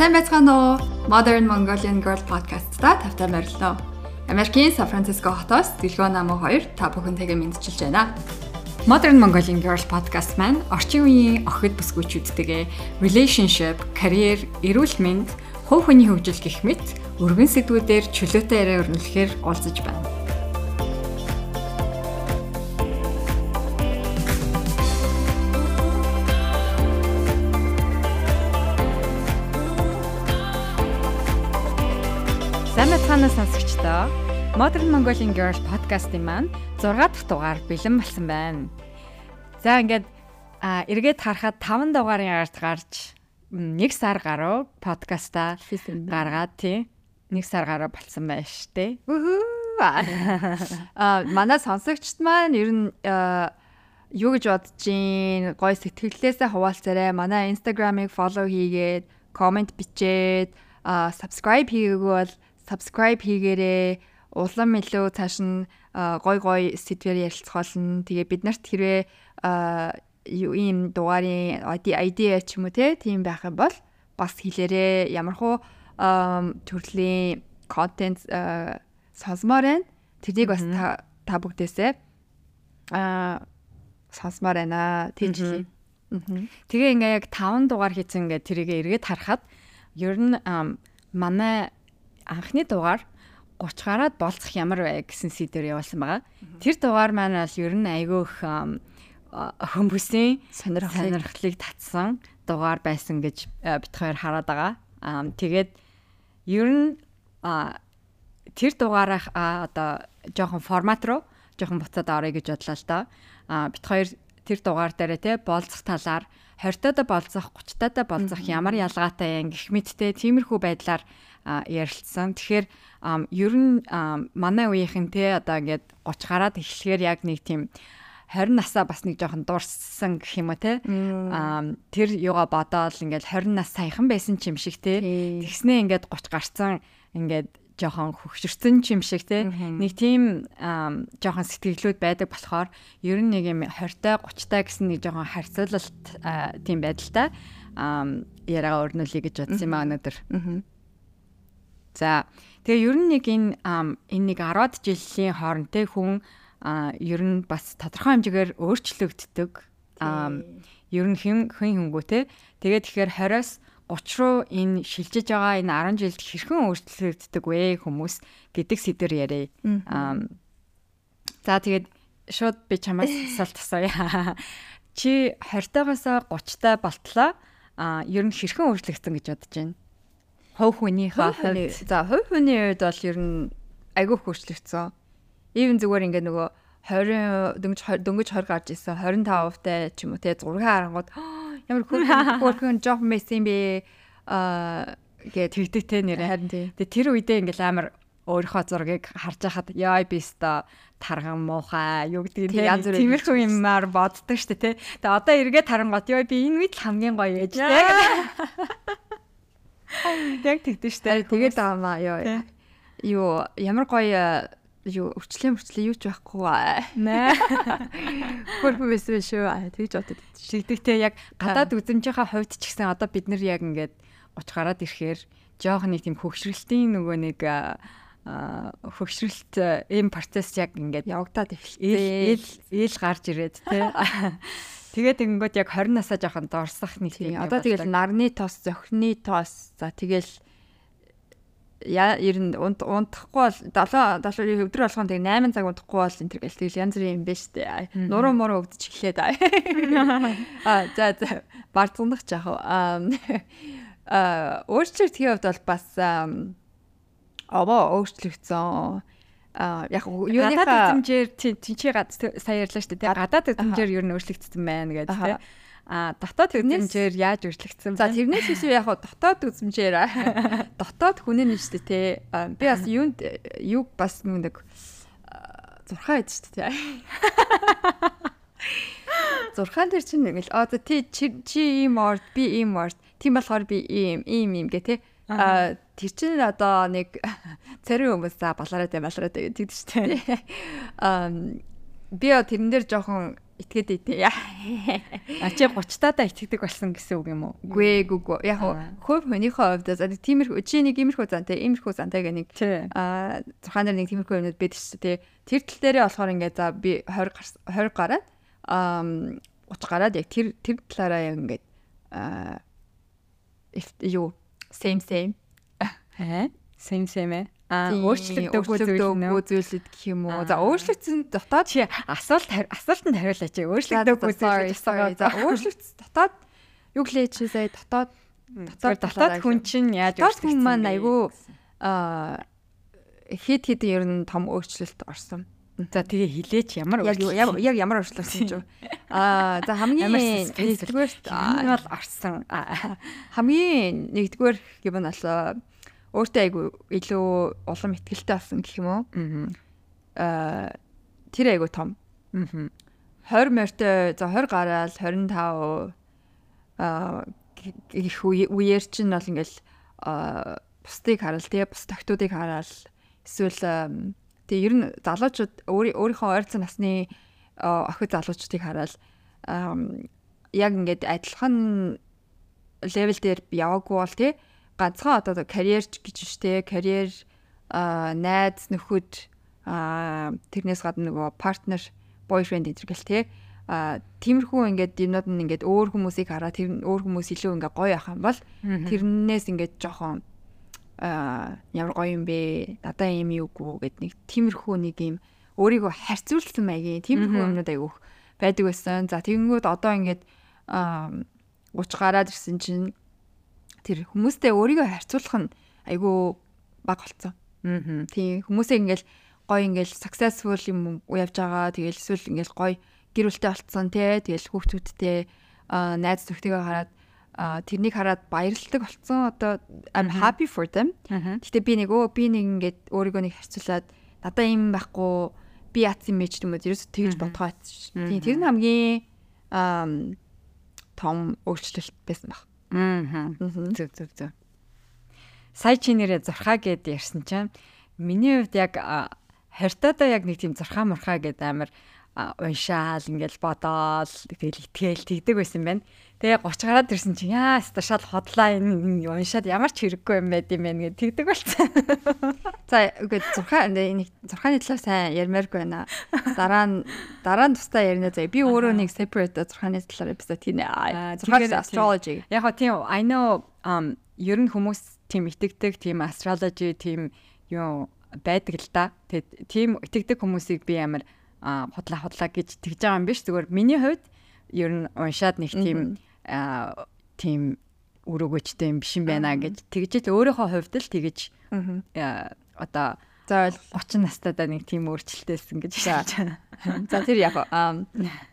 Сайн байцгаана уу? Modern Mongolian Girl podcast-та тавтай морилно. Америкийн Сан Франциско хотоос Дэлгөө намуу 2 та бүхэнтэйгээ мэдчилж байна. Modern Mongolian Girl podcast маань орчин үеийн охид бүсгүйчүүдтэйгээ relationship, карьер, эрүүл мэнд, хувь хүний хөгжил гэх мэт өргөн сэдвүүдээр чөлөөтэй яриа өрнөлөхээр уулзаж байна. Сонсогчдоо. Modern Mongolian Girl podcast-ийн маань 6 дахь дугаар бэлэн болсон байна. За ингээд эргээд харахад 5 дугаарын ард гарч 1 сар гаруй подкаста гаргаад тий 1 сар гаруй болсон байна штэ. Аа манай сонсогчд маань ер нь юу гэж бодож гин гой сэтгэлээсээ хуваалцаарай. Манай Instagram-ыг follow хийгээд, comment бичээд, subscribe хийгээгүй бол subscribe хийгээрээ улам илүү цааш нь гой гой сэдвээр ярилцах болно. Тэгээ бид нарт хэрвээ ийм дугаарын ID ч юм уу те тийм байх юм бол бас хэлээрээ ямархуу төрлийн контент сонсомоор байна. Тэрийг бас та бүгдээсээ аа сонсомоор байна. Тийм жилийн. Тэгээ ингээ яг 5 дугаар хийсэн ингээ тэрийг эргээд харахад ер нь манай анхны дугаар 30 гараад болцох ямар вэ гэсэн сэдвээр явуулсан байгаа. Тэр дугаар маань бол ер нь айгүйх хүмүүсийн сонирхлыг татсан дугаар байсан гэж бит хоёр хараад байгаа. Тэгээд ер нь тэр дугаараа одоо жоохон формат руу жоохон буцаад орё гэж бодлоо л доо. Бит хоёр тэр дугаар дээр те болцох талаар 20-таа болцох 30-таа болцох ямар ялгаатай юм гэх мэттэй тиймэрхүү байдлаар ярилцсан. Тэгэхээр ер нь манай үеийнхэн те одоо ингээд 30 гараад эхлэхээр яг нэг тийм 20 насаа бас нэг жоохон дуурсан гэх юм уу те. Тэр юугаа бодоол ингээд 20 нас саяхан байсан ч юм шиг те. Тэгснээ ингээд 30 гарцсан ингээд жоохон хөвгчөрсөн ч юм шиг те. Нэг тийм жоохон сэтгэлглүүд байдаг болохоор ер нь нэг юм 20-та 30-та гэсэн нэг жоохон харьцуулалт тийм байдалтай яриагаа өрнүүлэе гэж бодсон юм аа өнөөдөр. За тэгээ ер нь нэг энэ энэ нэг 10-ад жилийн хоорондтэй хүн ер нь бас тодорхой хэмжээгээр өөрчлөгддөг. Ер нь хэн хэн хөнгөө те. Тэгээд тэгэхээр 20-оос 30 руу энэ шилжиж байгаа энэ 10 жилд хэрхэн өөрчлөгддөг вэ хүмүүс гэдэг сэдвэр яриа. За тэгээд шууд би чамаас асуулт асууя. Чи 20-таагаас 30-та болтлоо. А ер нь хэрхэн өөрчлөгдсөн гэж бодож байна? Хувь хүнийхээ хувьд? за хувь хүний хувьд бол ер нь айгүй хөрчлөгдсөн. Even зүгээр ингээ нөгөө 20 дөнгөж дөнгөж 20 гарч исэн 25% тай ч юм уу те зураг харангууд ямар хөрхөн job mess юм бэ? Аа гэ тэгдэг те нэр харин тэгээ тэр үедээ ингээл амар өөрийнхөө зургийг харж байхад яа би өста тарган муухай юу гэдэг тийм янз бүр тиймэрхүү юмар боддог штэ тий. Тэгээ одоо эргээд харангууд яа би энэ үед л хамгийн гоё ээж тий. Яг тэгдэж штэ. Тэгээд аамаа ёо. Юу ямар гоё юу өвчлээ мөрчлээ юу ч байхгүй наа. Хөрхөн байсан шүү. Тэгж бодод. Шигдэгтэй яг гадаад үзэмжийнхаа хувьд ч гэсэн одоо бид нар яг ингээд 30 гараад ирэхээр жоох нэг тийм хөвгшрэлтийн нөгөө нэг хөвгшрэлт ийм процесс яг ингээд явагдаад эхэлсэн. Ил ил гарч ирээд тий. Тэгээд ингэнгүүт яг 20 насаа жоохон дорсох нэг тийм. Одоо тэгэл нарны тоос, зохины тоос. За тэгэл яа ер нь унтахгүй бол 7 7 өдөр болгон тэг 8 цаг унтахгүй бол энэ төр гэл тэгэл янз бүрийн юм байна штэ. Нуруу муруу өвдөж эхлээд аа. За за барцгандах жаах. Аа өөрчлөлтийн хувьд бол бас овоо өөрчлөгдсөн. А яг юуныхаа эзэмжээр чи сая ярьлаа шүү дээ гадаад эзэмжээр юу нөөцлөгдсөн байна гэдэг тийм а дотоод эзэмжээр яаж өөрчлөгдсөн за тэрнээс биш яг дотоод эзэмжээр. Дотоод хүнээ нь шүү дээ тий би бас юунд юу бас нэг зурхаа ид шүү дээ зурхаан дээр чинь нэг л оо тий чи ийм орд би ийм орд. Тийм болохоор би ийм ийм ийм гэ тий а тэр чинь одоо нэг царийн хүмүүс за балаараа тэ балаараа тэ гэдэг чинь. Аа би тэрэн дээр жоохон итгээд идэ. А чи 30 таада итгэдэг болсон гэсэн үг юм уу? Гүй гүй гүй. Яг хувь хүнийхээ хувьд за тиймэрхүү чи нэг иймэрхүү зантай, иймэрхүү зантай гэх нэг а зурхаан дээр нэг тиймэрхүү юмнууд байдаг шүү дээ. Тэр тал дээрээ болохоор ингээд за би 20 20 гараад а 30 гараад яг тэр тэр талаараа яг ингээд а юу same same. Хэ? Same same ээ. А өөрчлөгдөв үзүүлэлт гэх юм уу. За өөрчлөгдсөн дотоод асуулт асуултанд хариулаач. Өөрчлөгдөв үзүүлэлт. За өөрчлөгдсөн дотоод юу гэлээ чи сая дотоод дотоод дотоод хүн чинь яаж өөрчлөгдсөн хүн маань айгүй а хэд хэд ер нь том өөрчлөлт орсон. За тэгээ хилээч ямар яг яг ямар орсон ч. Аа за хамгийн нэгдүгээр энэ бол орсон. Хамгийн нэгдүгээр юм бол өөртөө айгу илүү улам ихтгэлтэй болсон гэх юм уу? Аа тэр айгу том. Аа 20 морьтой за 20 гараал 25 аа их үеэр чинь бол ингээл бусдыг хараал тий бус тогтуудыг хараал эсвэл тий ер нь залуучууд өөрийнхөө ойролцоо насны охид залуучуудыг хараал яг ингээд адилхан левел дээр яваагүй бол тий ганцхан одоо карьер гэж штэ карьер найз нөхөд тэрнээс гадна нөгөө партнер бойфренд энэ гэл те а тиймэрхүү ингээд юмнууд нь ингээд өөр хүмүүсийг хараад тэр өөр хүмүүс илүү ингээд гоё ах юм бол тэрнээс ингээд жоохон ямар гоё юм бэ надаа юм юугүй гэд нэг тиймэрхүү нэг юм өөрийгөө харьцуулсан маягийн тиймэрхүү юмнууд айгүйх байдаг байсан за тэгэнгүүт одоо ингээд 30 гараад ирсэн чинь тэр хүмүүстэй өөрийгөө харьцуулах нь айгүй баг болцсон. Аа. Тийм хүмүүсээ ингээл гоё ингээл successful юм явж байгаа. Тэгэл эсвэл ингээл гоё гэр бүлтэй болцсон те. Тэгэл хүүхдүүдтэй найз зөвхтэйгээ хараад тэрнийг хараад баярлалдаг болцсон. Одоо I'm happy for them. Гэтэ би нэг өө би нэг ингээд өөрийгөө нэг харьцуулаад надаа юм байхгүй би яц юм байж юм уу ерөөсө тэгж бодгоо. Тийм тэр нь хамгийн том өөрчлөлт байсан баг. Аа. Зүг зүг зүг. Сая чи нэрээ зурхаа гэд ярьсан чинь миний хувьд яг хортоодоо яг нэг тийм зурхаа мурхаа гэд амар уншаал ингээл бодоол тэгэл итгэл тэгдэг байсан байна. Тэгээ 30 гараад ирсэн чинь яа сташаал хотлаа энэ уншаад ямар ч хэрэггүй юм байд юм байна гэд тэгдэг болсон. За үгүй зурхаа нэг зурхааны талаар сайн ярмааргүй байна. Дараа нь дараа нь тусдаа ярина заа. Би өөрөө нэг separate зурхааны талаар эпизод хийнэ. Зурхаас astrology. Яг гоо тийм I know um ер нь хүмүүс тийм итгэдэг тийм astrology тийм юу байдаг л да. Тэгээд тийм итгэдэг хүмүүсийг би амар худлаа худлаа гэж тэгж байгаа юм биш. Зүгээр миний хувьд ер нь уншаад нэг тийм тийм өрөөгөөчтэй юм биш юм байна гэж тэгжэл өөрийнхөө хувьд л тэгж одоо за 30 настайдаа нэг тийм өөрчлөлтөөсөн гэж байна. За тэр яг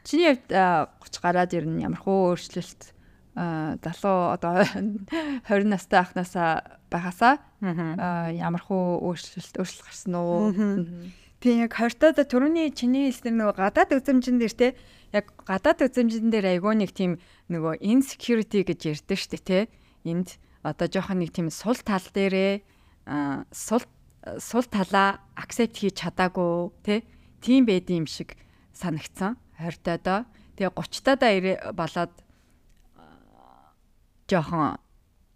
чиний хувьд 30 гараад ер нь ямар хөө өөрчлөлт залуу одоо 20 настай ахнасаа байхасаа ямар хөө өөрчлөлт өөрчлөлт гарсан уу? Тийм яг 20 таад түрүүний чиний хэлсэн нөгөө гадаад үзэмжин дээр те. Яг гадаад үзэмжин дээр айгүй нэг тийм нөгөө insecurity гэж ярьдэн штэ те. Энд одоо жоохон нэг тийм сул тал дээрээ сул сул талаа accept хийж чадаагүй те. Тийм байд юм шиг санагцсан 20 таадаа тэгээ 30 таадаа болоод жоохон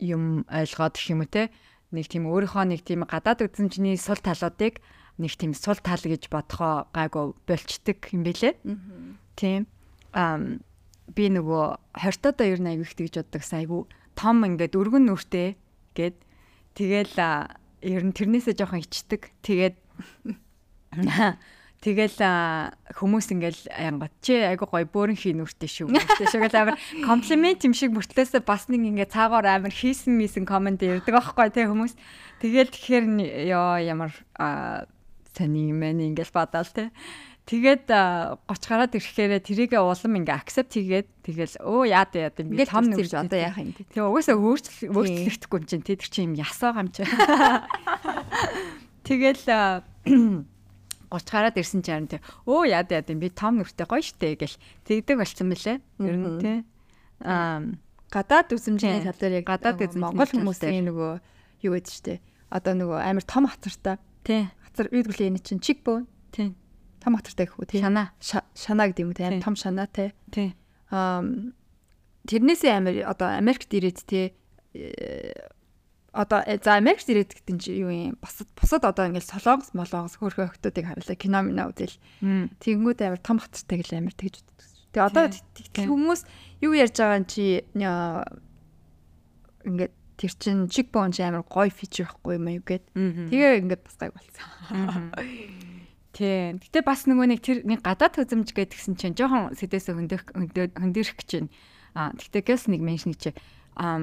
юм ойлгоод гэх юм уу те. Нэг тийм өөрийнхөө нэг тийм гадаад үзэмжний сул талуудыг нэг тийм сул тал гэж бодохоо гайгүй болчдөг юм бэлээ. Тийм. Аа би нөгөө 20 тоо ер нь аягүй их тэгж боддог айгүй том ингээд өргөн нүртэй гэд тэгэл ер нь тэрнээсээ жоохон ичдэг. Тэгээд Тэгэл хүмүүс ингээл янгот чи айгу гой бөөрн хий нүртэй шүү. Тэ шигэл амар комплимент юм шиг мөртлөөсөө бас нэг ингээ цаагаар амар хийсэн мисэн комент ярьдаг аахгүй тэ хүмүүс. Тэгэл тэгэхээр ёо ямар сони юм байна ингээл бодоол те. Тэгээд 30 гараад ирэхээр тэрийг улам ингээ акцепт хийгээд тэгэл өө яад яад юм би том нэрж одоо яах юм те. Тэгээ угаасаа өөрчлөлт өөрчлөгдөхгүй юм чинь тэр чинь юм ясаа гам чи. Тэгэл 30 гараад ирсэн чинь те өө яад яад юм би том нүртэй гоё штэ гэл тэгдэг болцсон мөлий. Ер нь те. Аа гадаад үзмжийн тал дээр яг гадаад Монгол хүмүүсийн нөгөө юу гэдэг штэ. Одоо нөгөө амар том хацартай. Тий хацар үйдгэлээ энэ чинь чик бөө. Тийм. Том хатартай гэх үү тий. Шанаа. Шанаа гэдэг юм тий. Том шанаа тий. Тий. Аа тэрнээсээ амар одоо Америкт ирээд тий одоо за Америкт ирээд гэдэг чинь юу юм бусад бусад одоо ингээл солонгос молонгос хөрхөө охтуудыг харуулаа кино минь үзэл. Тэгэнгүүт амар том хатартай гэл амар тэгж Тэгээ одоо хүмүүс юу ярьж байгаа юм чи ингээд тэр чин чик бон амар гоё фичер байхгүй юм юу гэд. Тэгээ ингээд бас гайг болсон. Тий. Гэтэ бас нөгөө нэг тэр нэг гадаад хөзөмж гэдгсэн чинь жоохон сэдээсээ хөндөх хөндөрөх гэж байна. А гэтэ гэс нэг меншн чи а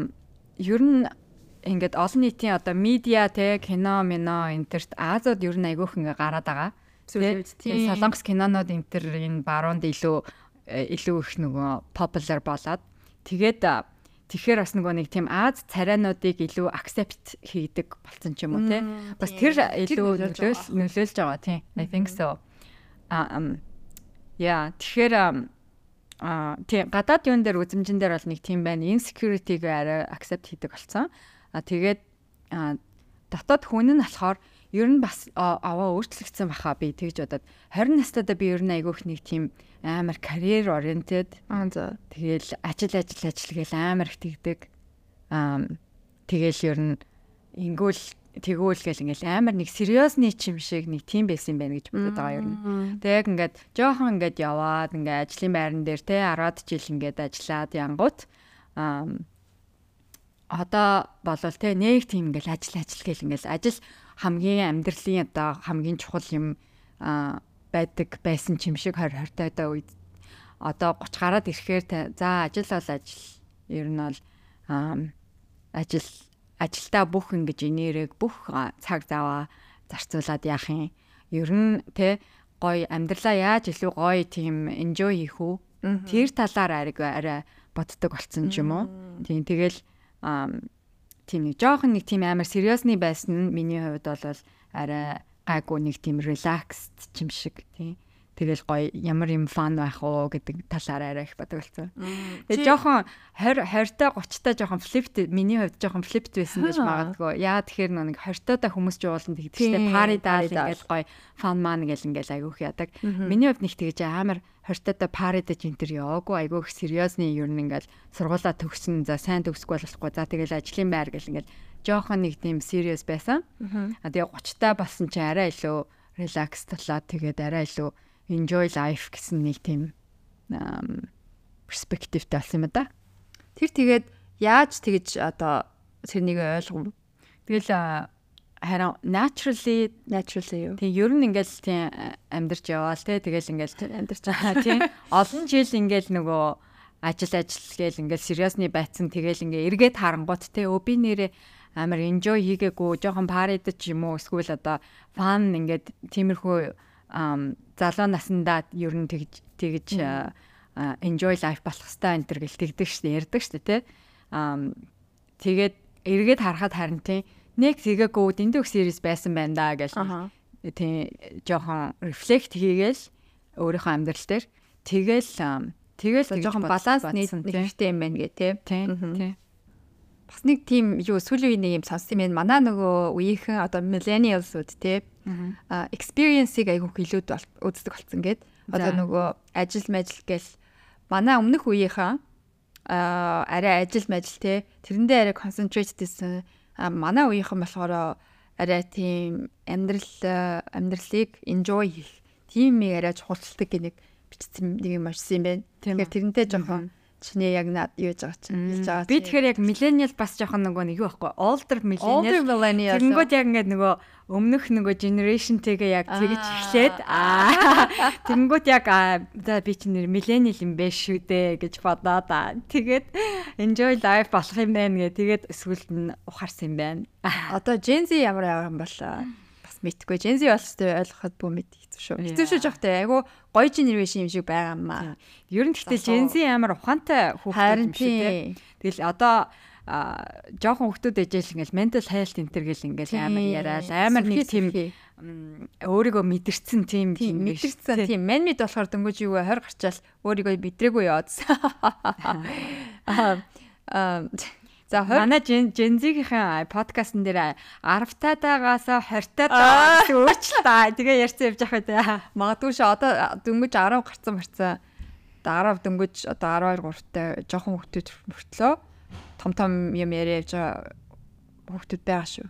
ер нь ингээд олон нийтийн одоо медиа те кино мино энтерт Азууд ер нь айгүйх ингээ гараад байгаа. Тийм солонгос кинонууд энтер энэ баруунд илүү Э, илүү их нөгөө popular болоод тэгээд тэгэхээр бас нөгөө нэг тийм Аз царайнуудыг илүү accept хийдэг болсон ч юм уу те. Бас тэр илүү нөлөөлж нөлөөлж байгаа тийм. I think so. Um яа тэгэхээр а тийм гадаад юун дээр үзэмжэн дээр бол нэг тийм байна. Insecurity-г арай accept хийдэг болсон. А тэгээд дотоод хүн нь болохоор ер нь бас аваа өөрчлөгдсөн баха би тэгж бодоод. 20 настайдаа би ер нь айгүйх нэг тийм амар карьер oriented аа за. Тэгэл ажил ажил ажил гээл амар их тэгдэг аа тэгэл ер нь ингүүл тэгүүл гэл ингээл амар нэг сериосны чим шиг нэг тийм байсан юм байна гэж бодод байгаа ер нь. Тэг яг ингээд жоохон ингээд яваад ингээд ажлын байран дээр те 10 жил ингээд ажиллаад янгут аа одоо болвол те нэг тийм ингээл ажил ажил гэл ингээл ажил хамгийн амьдралын одоо хамгийн чухал юм байдаг байсан ч юм шиг 20 20 таа үед. Одоо 30 гараад ирэхээр за ажил бол ажил. Ер нь бол ажил ажилдаа бүх ингэж инээрэг бүх цаг заваа зарцуулаад яах юм? Ер нь те гоё амьдралаа яаж илүү гоё тийм enjoy хийх үү? Тэр талаар ариг арай боддог болцсон ч юм уу? Тийм тэгэл тийм нэг жоохон нэг тийм амар сериосны байсан нь миний хувьд бол арай гайгүй нэг тийм relaxed юм шиг тийм тэгэл гоё ямар юм фан байх уу гэдэг талаар арай их бодог болсон. Тэгээ жоохон 20 20-та 30-та жоохон флипт миний хувьд жоохон флипт байсан гэж магадгүй. Яа тэгэхээр нэг 20-та хүмүүс жуулсан тэгдэжтэй пари даал ингээл гоё фан маань гэл ингээл айгүйх ядаг. Миний хувьд нэг тэгэж амар 20-та пари дэж энтер яваагүй айгүйх сериосны ер нь ингээл сургуулаа төгсөн за сайн төгсөхгүй болохгүй за тэгэл ажлын байр гэл ингээл жоохон нэг тийм serious байсан. А тэгээ 30-та болсон чи арай илүү relax талаад тэгээд арай илүү enjoy life гэсэн нэг тийм перспективтэй болсон юм да. Тэр тэгээд яаж тэгж одоо тэрнийг ойлгов? Тэгэл харин naturally naturally юу. Тэг ер нь ингээл тийм амьдарч яваал те тэгэл ингээл амьдарч байгаа тийм олон жил ингээл нөгөө ажил ажил гээл ингээл сериосны байцсан тэгэл ингээ эргээд харангуут те өө би нэрээ амар enjoy хийгээгүй жоохон парид ч юм уу эсвэл одоо фан ингээд тиймэрхүү залуу насндаа ер нь тэгж тэгж enjoy life болох хэвээр энэ төр гэл тэгдэг шүү дээ ярьдаг шүү дээ тий. Тэгээд эргээд харахад харин тий нэг тэгээгүй дэндүү series байсан байна да гэж тий жоохон reflect хийгээл өөрийнхөө амьдрал дээр тэгэл тэгэл жоохон баланс нэгтэй юм байна гэ тий. Тий. Бас нэг тийм юу сүүлийн үеийн юм сонссон юм. Манай нөгөө үеийнхэн одоо millennials-ууд тий а experience-ийг айгүйх илүүд үздэг болсон гээд одоо нөгөө ажил мажил гэл манай өмнөх үеийнхэн а арай ажил мажил те тэрэндээ арай concentrate гэсэн манай үеийнхэн болохоор арай тийм амьдрал амьдралыг enjoy хийх тийм арай чухалчдаг гэх нэг бичсэн нэг юм очсон юм байна. Тэгэхээр тэрнтэй жоохон чиний яг над юу гэж байгаа чинь хэлж байгаа. Би тэгэхээр яг millennial бас жоохон нөгөө нэг юу байхгүй older millennial. Тэгэнгүүт яг ингээд нөгөө өмнөх нөгөө generationтэйгээ яг тэгж эхлээд аа тэгэнгүүт яг за би чинь millennial юм бэ шүү дээ гэж бодоод аа тэгээд enjoy life болох юм байна гэ тэгээд эсвэл нь ухаарсан юм байна. Одоо Gen Z ямар яваа юм бол мэдхгүй. Gen Z болстой ойлгоход бүү мэд хэцүү шүү. Хэцүү шүү жоохтой. Айгу гоё generation юм шиг байгаа юм аа. Ер нь гэхдээ Gen Z амар ухаантай хүүхдүүд юм шиг тийм. Тэгэл одоо а жоохон хүмүүс дэжэл ингээл mental health энтер гэл ингээл амар яриад амар нэг тийм өөрийгөө мэдэрсэн тийм мэдэрсэн тийм мен мэд болохоор дөнгөж юу 20 гарчаал өөрийгөө мэдрээгүй яваадсан. Аа За манай Gen-Z-ийн подкастн дээр 10-таагаас 20-таа өөрчлөлт тэгээ ярьсан явж явах үү. Магадгүй ш одоо дөнгөж 10 гарцсан марцсан. 10 дөнгөж одоо 12 3-тай жоохон хүүхдүүд мөртлөө том том юм яриа явж байгаа хүүхдүүд байгаа шүү.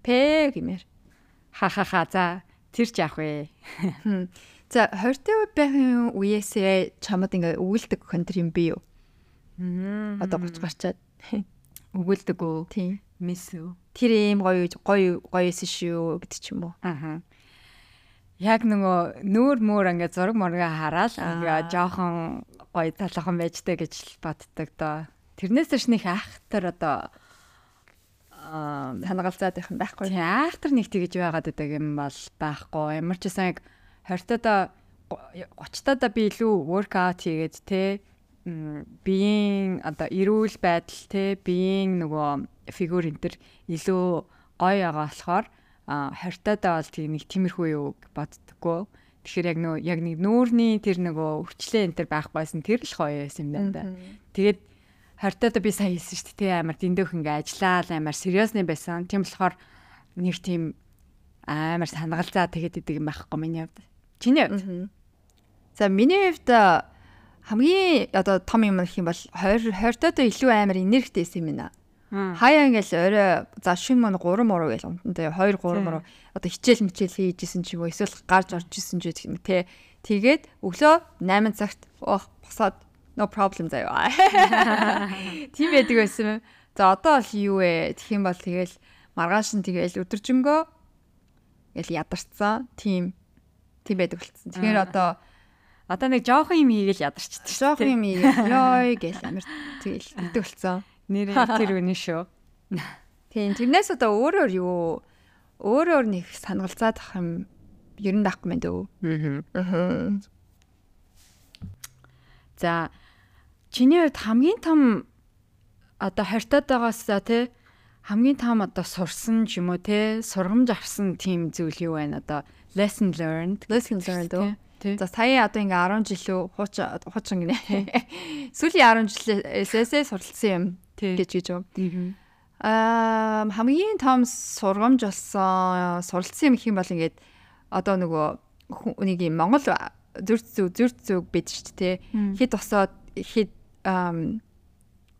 Пэ гэмээр. Ха ха ха за тэр ч яах вэ? За 20-т байхын үеэсээ чамд ингээ өгүүлдэг контент юм би юу? Одоо 30 гарчаад өгүүлдэг үү? Тийм. Мис үү? Тэр ийм гоё гоё гоёсэн шүү гэдэг ч юм уу. Аа. Яг нөгөө нүүр мөр ингээ зураг морга хараад ингээ жоохон гоё талхан байжтэй гэж боддог доо. Тэрнээс ч нэг айхтар одоо аа хангалзаад байх юм байхгүй. Тийм айхтар нэг тэгэж байгаад байдаг юм бол байхгүй. Ямар ч байсан яг 20-таа 30-таа би илүү workout хийгээд те биеийн одоо эрүүл байдал те биеийн нөгөө фигур энэ төр илүү гоё байгаа болохоор хортоодоо бол тийм нэг тиймэрхүү юу боддгоо. Тэгэхээр яг нөгөө яг нэг нүүрний тэр нөгөө өвчлээ энэ төр байхгүйсэн тэр л гоё байсан юм байна да. Тэгээд хортоодоо би сайн хийсэн шүү дээ. Амар дэндөх ингээ ажиллаа амар сериусны байсан. Тийм болохоор нэг тийм амар санагалзаа тэгээд идэг юм байхгүй миний хувьд. Чиний хувьд. За миний хувьд хамгийн одоо том юм гэх юм бол 20 20 доо илүү амар энергитэйсэн юм байна. Хаяа ингээл орой за шин мөн 3 муруу гэл үнтэнтэй 2 3 муруу одоо хичээл мичээл хийжсэн ч юм уу эсвэл гарч орж исэн ч гэх юм те. Тэгээд өглөө 8 цагт ох босоод no problem заяа. Тийм байдаг байсан юм. За одоо бол юу вэ? Тэгэх юм бол тэгэл маргааш нь тэгэл өдөржингөө ингээл ядарсан. Тийм тийм байдаг болцсон. Тэгэхээр одоо Одоо нэг жоохон юм хийгээл ядарчдаг. Жоохон юм хийгээл ёй гэл амир тэгэл идэг болсон. Нэр тэр үнэн шүү. Тийм тэрнээс одоо өөрөөр юу өөрөөр нэг санагалзаад ах юм ер нь даахгүй мэн дөө. Аа. За чиний хувьд хамгийн том одоо хортоод байгаас те хамгийн том одоо сурсан ч юм уу те сургамж авсан тийм зүйл юу байна одоо lesson learned lesson learned За сая одоо ингээ 10 жилөө хуучин хуучин гинэ. Сүүлийн 10 жилээсээ суралцсан юм гэж гэж юм. Аа хамгийн том сургамж болсон суралцсан юм их юм бол ингээд одоо нөгөө нэг юм Монгол зүрх зүг зүрх зүг бид шүү дээ. Хэд тусаад хэд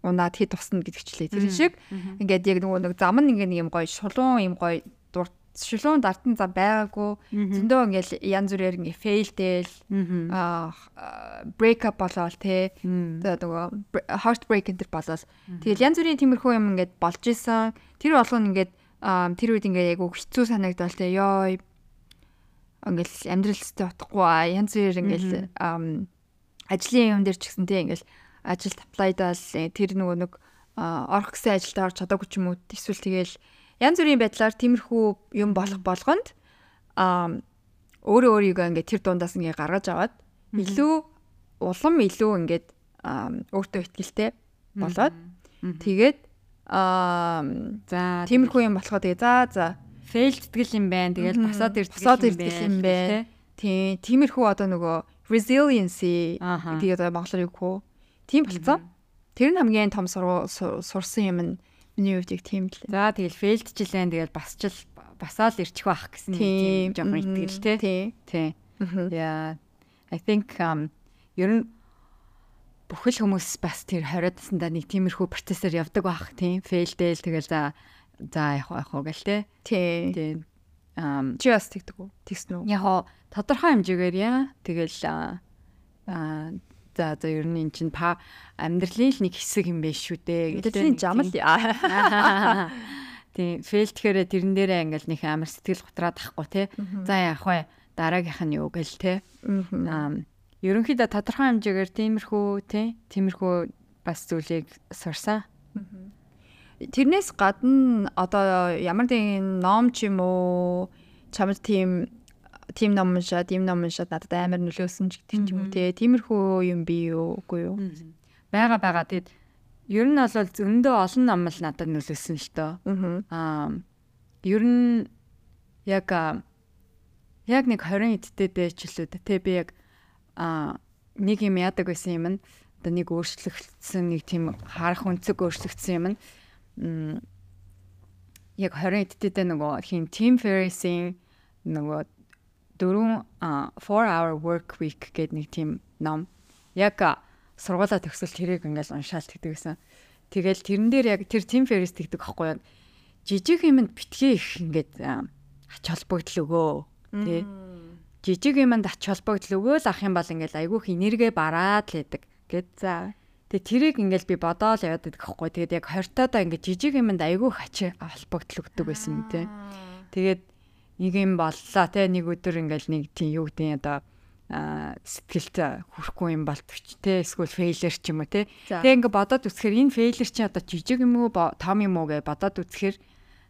унаад хэд тусна гэдэг чилээ. Тэр шиг ингээд яг нөгөө нэг зам нь ингээ нэг юм гоё шулуун юм гоё дурт шилүүн дартан зам байгаагүй. Зөндөө ингээл янз бүрээр ингээ фейлдэл аа брейк ап болоод те. Нөгөө heart break энэ болоод тэгэл янз бүрийн тиймэрхүү юм ингээд болж исэн. Тэр болгоно ингээд тэр үед ингээ яг хэцүү санагдвал те ёо ингээл амьдралстай утахгүй янз бүрээр ингээл ажлын юм дээр ч гэсэн те ингээл ажилд аплайдаал тэр нөгөө нэг орох гэсэн ажилд орж чадаагүй ч юм уу эсвэл тэгэл янз бүрийн байдлаар тиймэрхүү юм болох болгонд аа өөрөө өөрийгөө ингээд тэр дундаас ингээд гаргаж аваад илүү улам илүү ингээд өөртөө ихтэй болоод тэгээд аа за тиймэрхүү юм болохоо тэгээ за за. Фейлдтгэл юм байна. Тэгэл босоод иртгэл юм байна. Тийм тиймэрхүү одоо нөгөө resiliency гэдэг одоо монголоор юу гэх вэ? Тийм болцсон. Тэр нь хамгийн том сурсан юм нь Миний хувьд яг тийм л. За тэгэл фейлдчихлээ тэгэл бас ч басаал ирчих байх гэсэн тийм жоохон итгэл тий. Тий. Yeah. I think um ер нь бүхэл хүмүүс бас тэр 20 наснда нэг тиймэрхүү процессор явдаг байх тийм фейлдэл тэгэл за за яг яг гэл те. Тий. Тий. Um чи бас тэгдэг үү? Тэгсэн үү? Яг тодорхой хэмжээгээр яа. Тэгэл аа За за ер нь эн чинь па амьдралын л нэг хэсэг юм биш шүү дээ. Амьдралын зам л. Тийм фейлтгэхээрээ тэрэн дээрээ ингээл нэг амар сэтгэл готраад ахгүй те. За яах вэ? Дараагийнх нь юу гэл те. Аа ерөнхийдөө тодорхой хэмжээгээр тиймэрхүү те. Тиймэрхүү бас зүйлийг сурсан. Тэрнээс гадна одоо ямар нэгэн ном ч юм уу чамд тийм тим ном уншаад, ийм ном уншаад надад амар нөлөөсөн ч гэдэг юм уу те. Тиймэрхүү юм би юу үгүй юу? Бага бага тэгэд ер нь бол зөндөө олон ном л надад нөлөөсөн л тоо. Аа ер нь яг яг нэг 20 эдтэй дэчлүүд те би яг аа нэг юм яадаг байсан юм нь одоо нэг өөрчлөгдсөн нэг тийм харах өнцөг өөрчлөгдсөн юм яг 20 эдтэй нөгөө хин Team Ferriss-ийн нөгөө дөрөв 4 hour work week гэдэг нэг тийм ном яг сургуулаа төгсөл тэрийг ингээл уншаал тэгдэг гэсэн. Тэгэл тэрэн дээр яг тэр Team Ferriss тэгдэг байхгүй юу? Жижиг юмд битгий их ингээд ач холбогдол өгөө. Тэ. Жижиг юмд ач холбогдол өгөө л ах юм бол ингээл айгүйх энерги бараад л байдаг гэд за. Тэгээ тэрийг ингээл би бодоол яваад байдаг байхгүй. Тэгээд яг хортоодоо ингээд жижиг юмд айгүйх ач холбогдол өгдөг байсан тэ. Тэгээд нэг юм боллоо те. Нэг өдөр ингээл нэг тийм юу гэдэг одоо сэтгэлд хүрэхгүй юм болтвч те. Эсвэл фейлер ч юм уу те. Тэг ингээ бодоод үсгэхээр энэ фейлер чи одоо жижиг юм уу том юм уу гэж бодоод үсгэхээр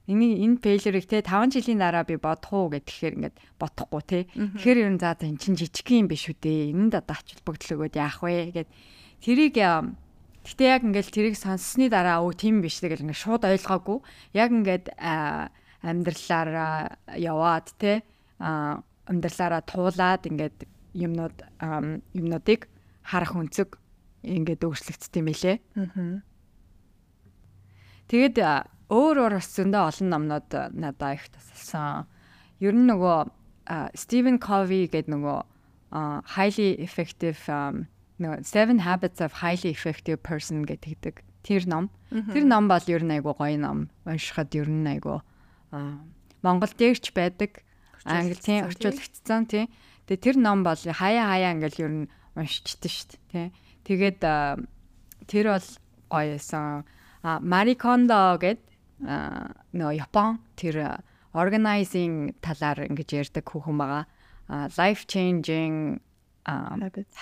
энэ энэ фейлерийг те 5 жилийн дараа би бодох уу гэхээр ингээд бодохгүй те. Тэгэхээр ер нь за за эн чин жижиг юм биш үү дээ. Энэнд одоо ач холбогдол өгөөд яах вэ гэд. Тэрийг Гэтэ яг ингээл тэрийг сонссны дараа өө тийм биш тэгэл ингээд шууд ойлгоогүй. Яг ингээд амьдралаараа яваад те амьдралаараа туулаад ингээд юмнууд юмнуудыг харах өнцөг ингээд өөрчлөгдсөн юм билэ. Аа. Тэгээд өөр өөр бас зөндөө олон номнууд надад их тасалсан. Ер нь нөгөө Стивен Кови гэдэг нөгөө highly effective нөгөө Seven Habits of Highly Effective Person гэдэг тэр ном. Тэр ном бол ер нь айгу гоё ном. Уншихад ер нь айгу Монгол дээрч байдаг. Англи тийм орчуулагдсан тийм. Тэгээ тэр ном бол хаяа хаяа ингээл ер нь уншичдээ шүү дээ. Тэгээд тэр бол гоёсэн. А Мари Кондо гэд нөө Япон тэр organizing талаар ингэж ярьдаг хүүхэн байгаа. Life changing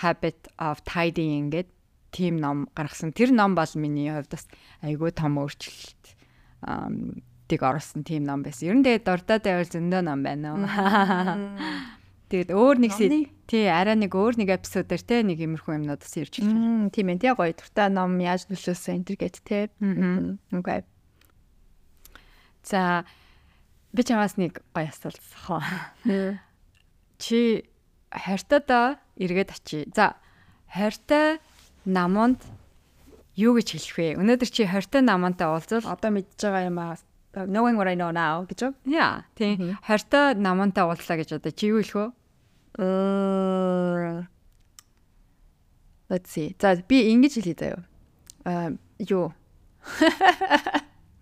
habit of tidying гэд тим ном гаргасан. Тэр ном бол миний хувьд бас айгүй том өөрчлөлт тийг орсон тийм ном байсан. Ер нь тэгээд дурдаад байвал зөндөө ном байна уу. Тэгээд өөр нэг тий арай нэг өөр нэг эпизодэр те нэг иймэрхүү юмнууд бас ирж байна. Тийм ээ тий гоё дуртай ном яаж нөлөөсөн энэ төр гэд те. Окей. За би чамаас нэг гоё асуулт. Чи хайртайдаа эргээд очие. За хайртай намонд юу гэж хэлэх вэ? Өнөөдөр чи хайртай намантай уулзвал одоо мэдж байгаа юм аа knowing what I know now гэж үү? Яа, тийм. Хортой намантай уулзлаа гэж одоо чи юу хэлэх вэ? Let's see. За би ингэж хэлье заяа. Аа юу?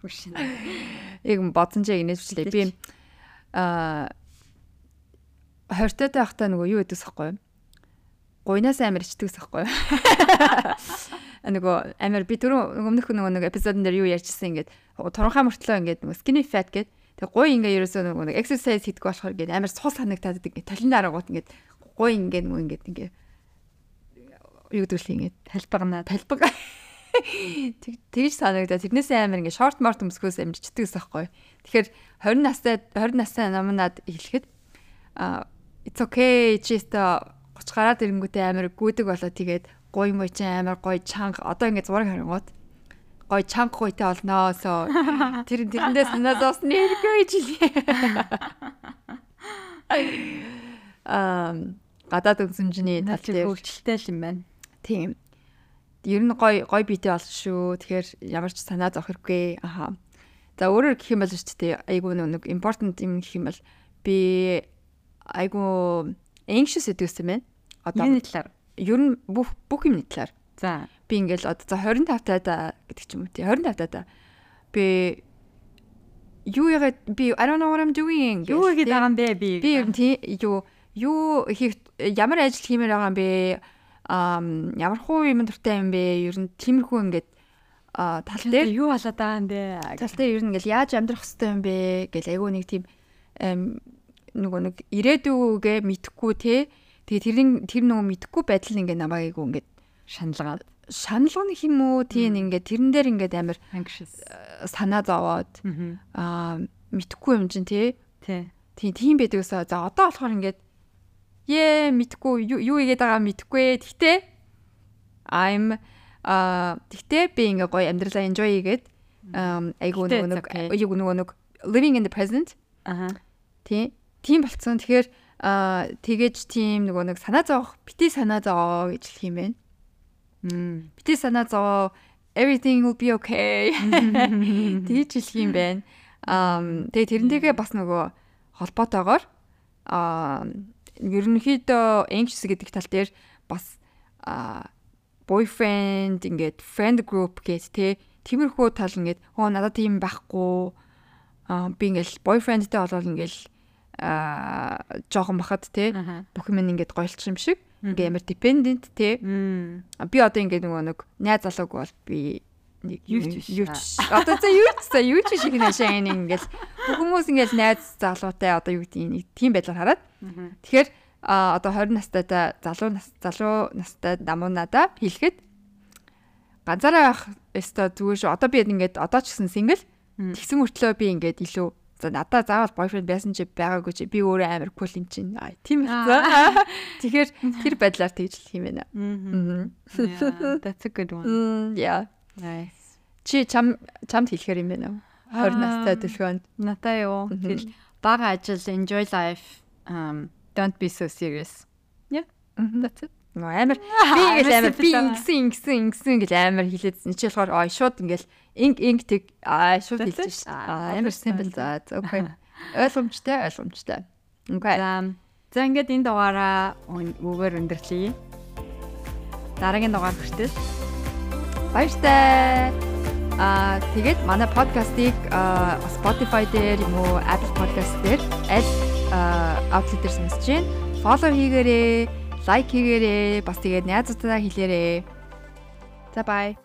Хүшин. Яг бодсон ч яг инээвчлээ. Би аа хортой байхдаа нөгөө юу гэдэгс хэвгүй. Гуйнаас амар ичдэгс хэвгүй. нөгөө амар би түрүү өмнөх нөгөө нэг эпизодн дээр юу ярьжсэн ингээд торонхай мөртлөө ингээд нөгөө skinny fat гэдэг тэг гой ингээ ерөөсөө нөгөө нэг exercise хийдэг болохоор ингээд амар суул санагтаад ингээд талын дараагууд ингээд гой ингээд нөгөө ингээд ингээ юу гэдэг л ингээд талбагнаа талбаг. Тэгж санагдаа тэрнээс амар ингээ шорт морт өмсгөөс амжичдэг гэсэн байхгүй. Тэгэхээр 20 настай 20 настай намнаад хэлэхэд а it's okay just 30 гараад ирэнгүүтээ амар гүдэг болоо. Тэгээд гой мой чи амар гой чанга. Одоо ингээд зураг харангууд гой чанга гойтой олноо соо тэр тэрэндээс надаас нэргүй жилээ ам гадаад өмсөмжний тал дээр. хөгжилтэй л юм байна. Тийм ер нь гой гой биетэй болсон шүү. Тэгэхээр ямар ч санаа зовх хэрэггүй аха. За өөрөөр гэх юм бол шүү дээ. Айгу нэг important юм гэх юм бол би айгу anxious гэдэг юм байна. Одоо энэ талаар ер нь бүх бүх юмны талаар. За би ингээл одоо за 25 таа гэдэг ч юм уу тий 25 таа. Би юу ягаад би I don't know what I'm doing. Юу хийгээд байгаа юм бэ би? Би ер нь тий юу юу хийх ямар ажил хиймээр байгаа юм бэ? ам ямар хуу юм дуртай юм бэ? Ер нь тиймэрхүү ингээд а тал дээр юу болоод байгаа юм бэ? Тал дээр ер нь ингээл яаж амьдрах хэвтэй юм бэ гэл айгүй нэг тийм нөгөө нэг ирээдүгээ мэдхгүй те Тэгээ тэрийн тэр нөгөө мэдхгүй байдал ингээ намайг айгу ингээд шаналгаад шаналгах юм уу тийм ингээд тэрэн дээр ингээд амар э, санаа зовоод аа мэдхгүй юм чинь тий. Тий. Тийм тийм байдагсаа за одоо болохоор ингээд ээ мэдхгүй юу игээд байгаа мэдхгүй. Тэгтээ I'm а тэгтээ би ингээ гоё амьдралаа enjoy хийгээд айгу нөгөө нэг айгу нөгөө нэг living in the present. Аха. Тий. Тийм болцсон. Тэгэхээр аа тэгэж тийм нөгөө нэг санаа зовох бити санаа зовоо гэж хэлэх юм байна. Бити санаа зов everything will be okay. Тэгж хэлэх юм байна. Аа тэгээ тэрнтэйгээ бас нөгөө холбоотойгоор аа ерөнхийдөө anxious гэдэг тал дээр бас аа boyfriend ингээд friend group гэж те тиймэрхүү тал ингээд оо надад тийм байхгүй аа би ингээл boyfriendтэй болол ингээл аа жоохон бахад те. Бүх юм ингээд гойлч юм шиг. Ингээ амар dependent те. Би одоо ингээд нөгөө нэг найз залууг бол би нэг юу юу одоо за юу ч за юу ч шиг нэшээ ингээл бүх хүмүүс ингээл найз залуутай одоо юу гэдэг нэг тийм байдлаар хараад. Тэгэхээр а одоо 20 настайтай залуу нас залуу настай намуунада хэлэхэд ганцаараа байх өстой зүгээр шүү. Одоо би ингээд одоо ч гэсэн сингл тэгсэн мөртлөө би ингээд илүү за надаа заавал бойфренд байсан чи байгаагүй чи би өөрөө амар кул юм чинь. Тийм ээ. Тэгэхээр тэр байдлаар тэгжлэх юм байна. That's a good one. Yeah. Nice. Чи чам чамд хэлэхэр юм байна уу? 20 настай төлхөөнд. Натаа юу. Тэгэл бага ажил enjoy life um Don't be so serious. Yeah. That's it. Нөө амар би ингээл амар би ингэсэн ингэсэн ингэсэн гэж амар хэлээдсэн. Чи болохоор ой шууд ингээл инг инг тэг аа шууд хэлж ш. Амар simple за. Окей. Ойлгомжтой ойлгомжтой. Окей. За ингээд энэ дугаараа үгээр өндөрлөе. Дараагийн дугаар хүртэл баяртай. Аа тэгээд манай подкастыг Spotify дээр юм уу Apple Podcast дээр аль outlet дээр сонсож байна. Follow хийгээрэй, лайк хийгээрэй, бас тэгээд найзуудаа хэлээрэй. За бай.